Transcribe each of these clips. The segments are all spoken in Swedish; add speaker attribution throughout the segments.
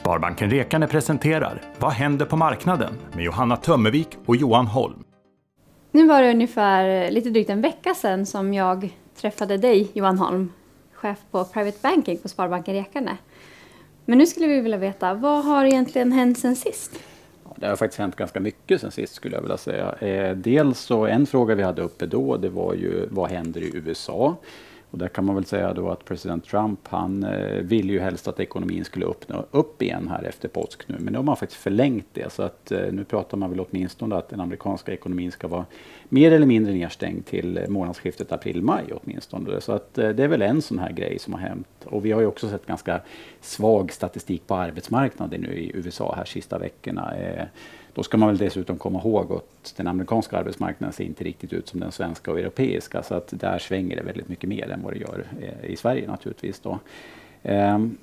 Speaker 1: Sparbanken Rekane presenterar Vad händer på marknaden? med Johanna Tömmervik och Johan Holm.
Speaker 2: Nu var det ungefär lite drygt en vecka sedan som jag träffade dig, Johan Holm, chef på Private Banking på Sparbanken Rekane. Men nu skulle vi vilja veta, vad har egentligen hänt sen sist?
Speaker 3: Det har faktiskt hänt ganska mycket sen sist skulle jag vilja säga. Eh, dels så en fråga vi hade uppe då, det var ju vad händer i USA? Och där kan man väl säga då att president Trump, han eh, ville ju helst att ekonomin skulle öppna upp igen här efter påsk nu. Men nu har man faktiskt förlängt det. Så att eh, nu pratar man väl åtminstone att den amerikanska ekonomin ska vara mer eller mindre nedstängd till eh, månadsskiftet april-maj åtminstone. Så att eh, det är väl en sån här grej som har hänt. Och vi har ju också sett ganska svag statistik på arbetsmarknaden nu i USA här sista veckorna. Eh, då ska man väl dessutom komma ihåg att den amerikanska arbetsmarknaden ser inte riktigt ut som den svenska och europeiska. Så att där svänger det väldigt mycket mer än vad det gör eh, i Sverige naturligtvis. Då. Ehm,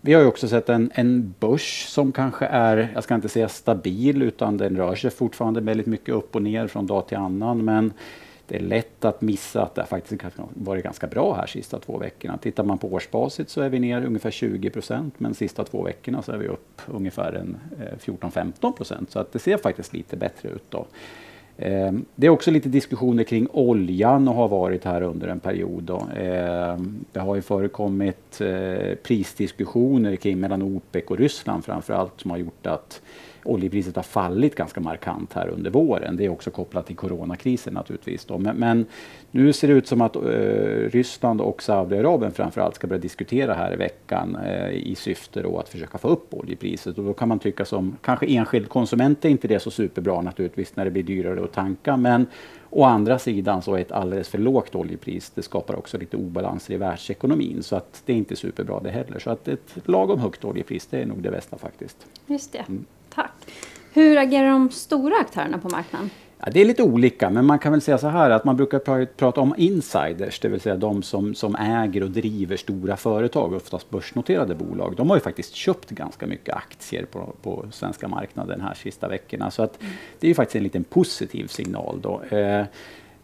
Speaker 3: vi har ju också sett en, en börs som kanske är, jag ska inte säga stabil, utan den rör sig fortfarande väldigt mycket upp och ner från dag till annan. Men det är lätt att missa att det faktiskt varit ganska bra här sista två veckorna. Tittar man på årsbasis så är vi ner ungefär 20 procent, men sista två veckorna så är vi upp ungefär en eh, 14-15 procent. Så att det ser faktiskt lite bättre ut. Då. Ehm, det är också lite diskussioner kring oljan och har varit här under en period. Då. Ehm, det har ju förekommit eh, prisdiskussioner kring mellan OPEC och Ryssland framför allt som har gjort att oljepriset har fallit ganska markant här under våren. Det är också kopplat till coronakrisen naturligtvis. Men, men nu ser det ut som att eh, Ryssland och Saudiarabien framförallt ska börja diskutera här i veckan eh, i syfte då att försöka få upp oljepriset. Och då kan man tycka som kanske enskild konsument är inte det så superbra naturligtvis när det blir dyrare att tanka. Men Å andra sidan så är ett alldeles för lågt oljepris, det skapar också lite obalanser i världsekonomin. Så att det är inte superbra det heller. Så att ett lagom högt oljepris, det är nog det bästa faktiskt.
Speaker 2: Just det. Mm. Tack. Hur agerar de stora aktörerna på marknaden?
Speaker 3: Ja, det är lite olika, men man kan väl säga så här att man brukar prata om insiders, det vill säga de som, som äger och driver stora företag, oftast börsnoterade bolag. De har ju faktiskt köpt ganska mycket aktier på, på svenska marknaden här sista veckorna. Så att det är ju faktiskt en liten positiv signal. Då. Eh,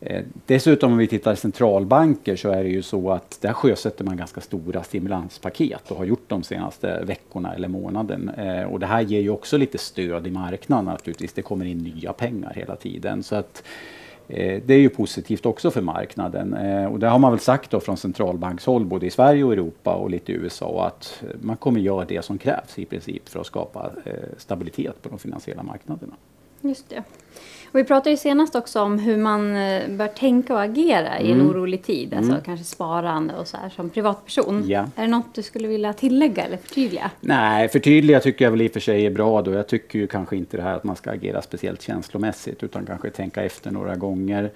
Speaker 3: Eh, dessutom om vi tittar centralbanker så är det ju så att där sjösätter man ganska stora stimulanspaket och har gjort de senaste veckorna eller månaden. Eh, och det här ger ju också lite stöd i marknaden naturligtvis. Det kommer in nya pengar hela tiden. Så att, eh, det är ju positivt också för marknaden. Och det har man väl sagt då från centralbankshåll både i Sverige och Europa och lite i USA att man kommer göra det som krävs i princip för att skapa stabilitet på de finansiella marknaderna.
Speaker 2: Just det. Och vi pratade ju senast också om hur man eh, bör tänka och agera i en mm. orolig tid. Alltså mm. kanske sparande och så här som privatperson. Ja. Är det något du skulle vilja tillägga eller förtydliga?
Speaker 3: Nej, förtydliga tycker jag väl i och för sig är bra då. Jag tycker ju kanske inte det här att man ska agera speciellt känslomässigt utan kanske tänka efter några gånger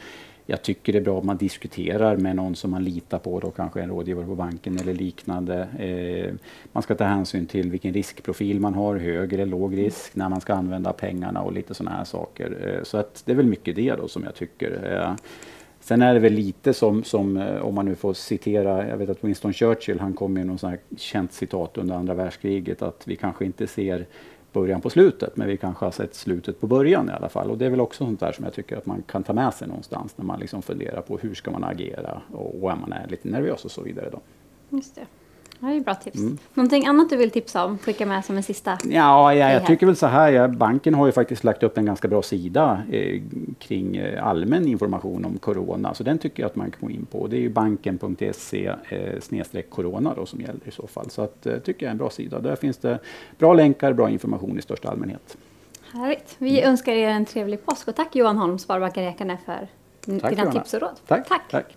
Speaker 3: jag tycker det är bra om man diskuterar med någon som man litar på, då kanske en rådgivare på banken eller liknande. Eh, man ska ta hänsyn till vilken riskprofil man har, hög eller låg risk, när man ska använda pengarna och lite sådana här saker. Eh, så att det är väl mycket det då som jag tycker. Eh, sen är det väl lite som, som, eh, om man nu får citera, jag vet att Winston Churchill, han kom med något sånt här känt citat under andra världskriget, att vi kanske inte ser början på slutet, men vi kanske har sett slutet på början i alla fall. Och det är väl också sånt där som jag tycker att man kan ta med sig någonstans när man liksom funderar på hur ska man agera och, och är man är lite nervös och så vidare. Då.
Speaker 2: Just det. Det är bra tips. Mm. Någonting annat du vill tipsa om? Skicka med som en sista?
Speaker 3: Ja, ja jag tycker väl så här. Ja, banken har ju faktiskt lagt upp en ganska bra sida eh, kring eh, allmän information om corona. Så den tycker jag att man kan gå in på. Det är ju banken.se eh, corona då, som gäller i så fall. Så att, eh, tycker jag är en bra sida. Där finns det bra länkar, bra information i största allmänhet.
Speaker 2: Härligt. Vi mm. önskar er en trevlig påsk och tack Johan Holm, Sparbanken Rekane för tack, dina Johanna. tips och råd.
Speaker 3: Tack. tack. tack.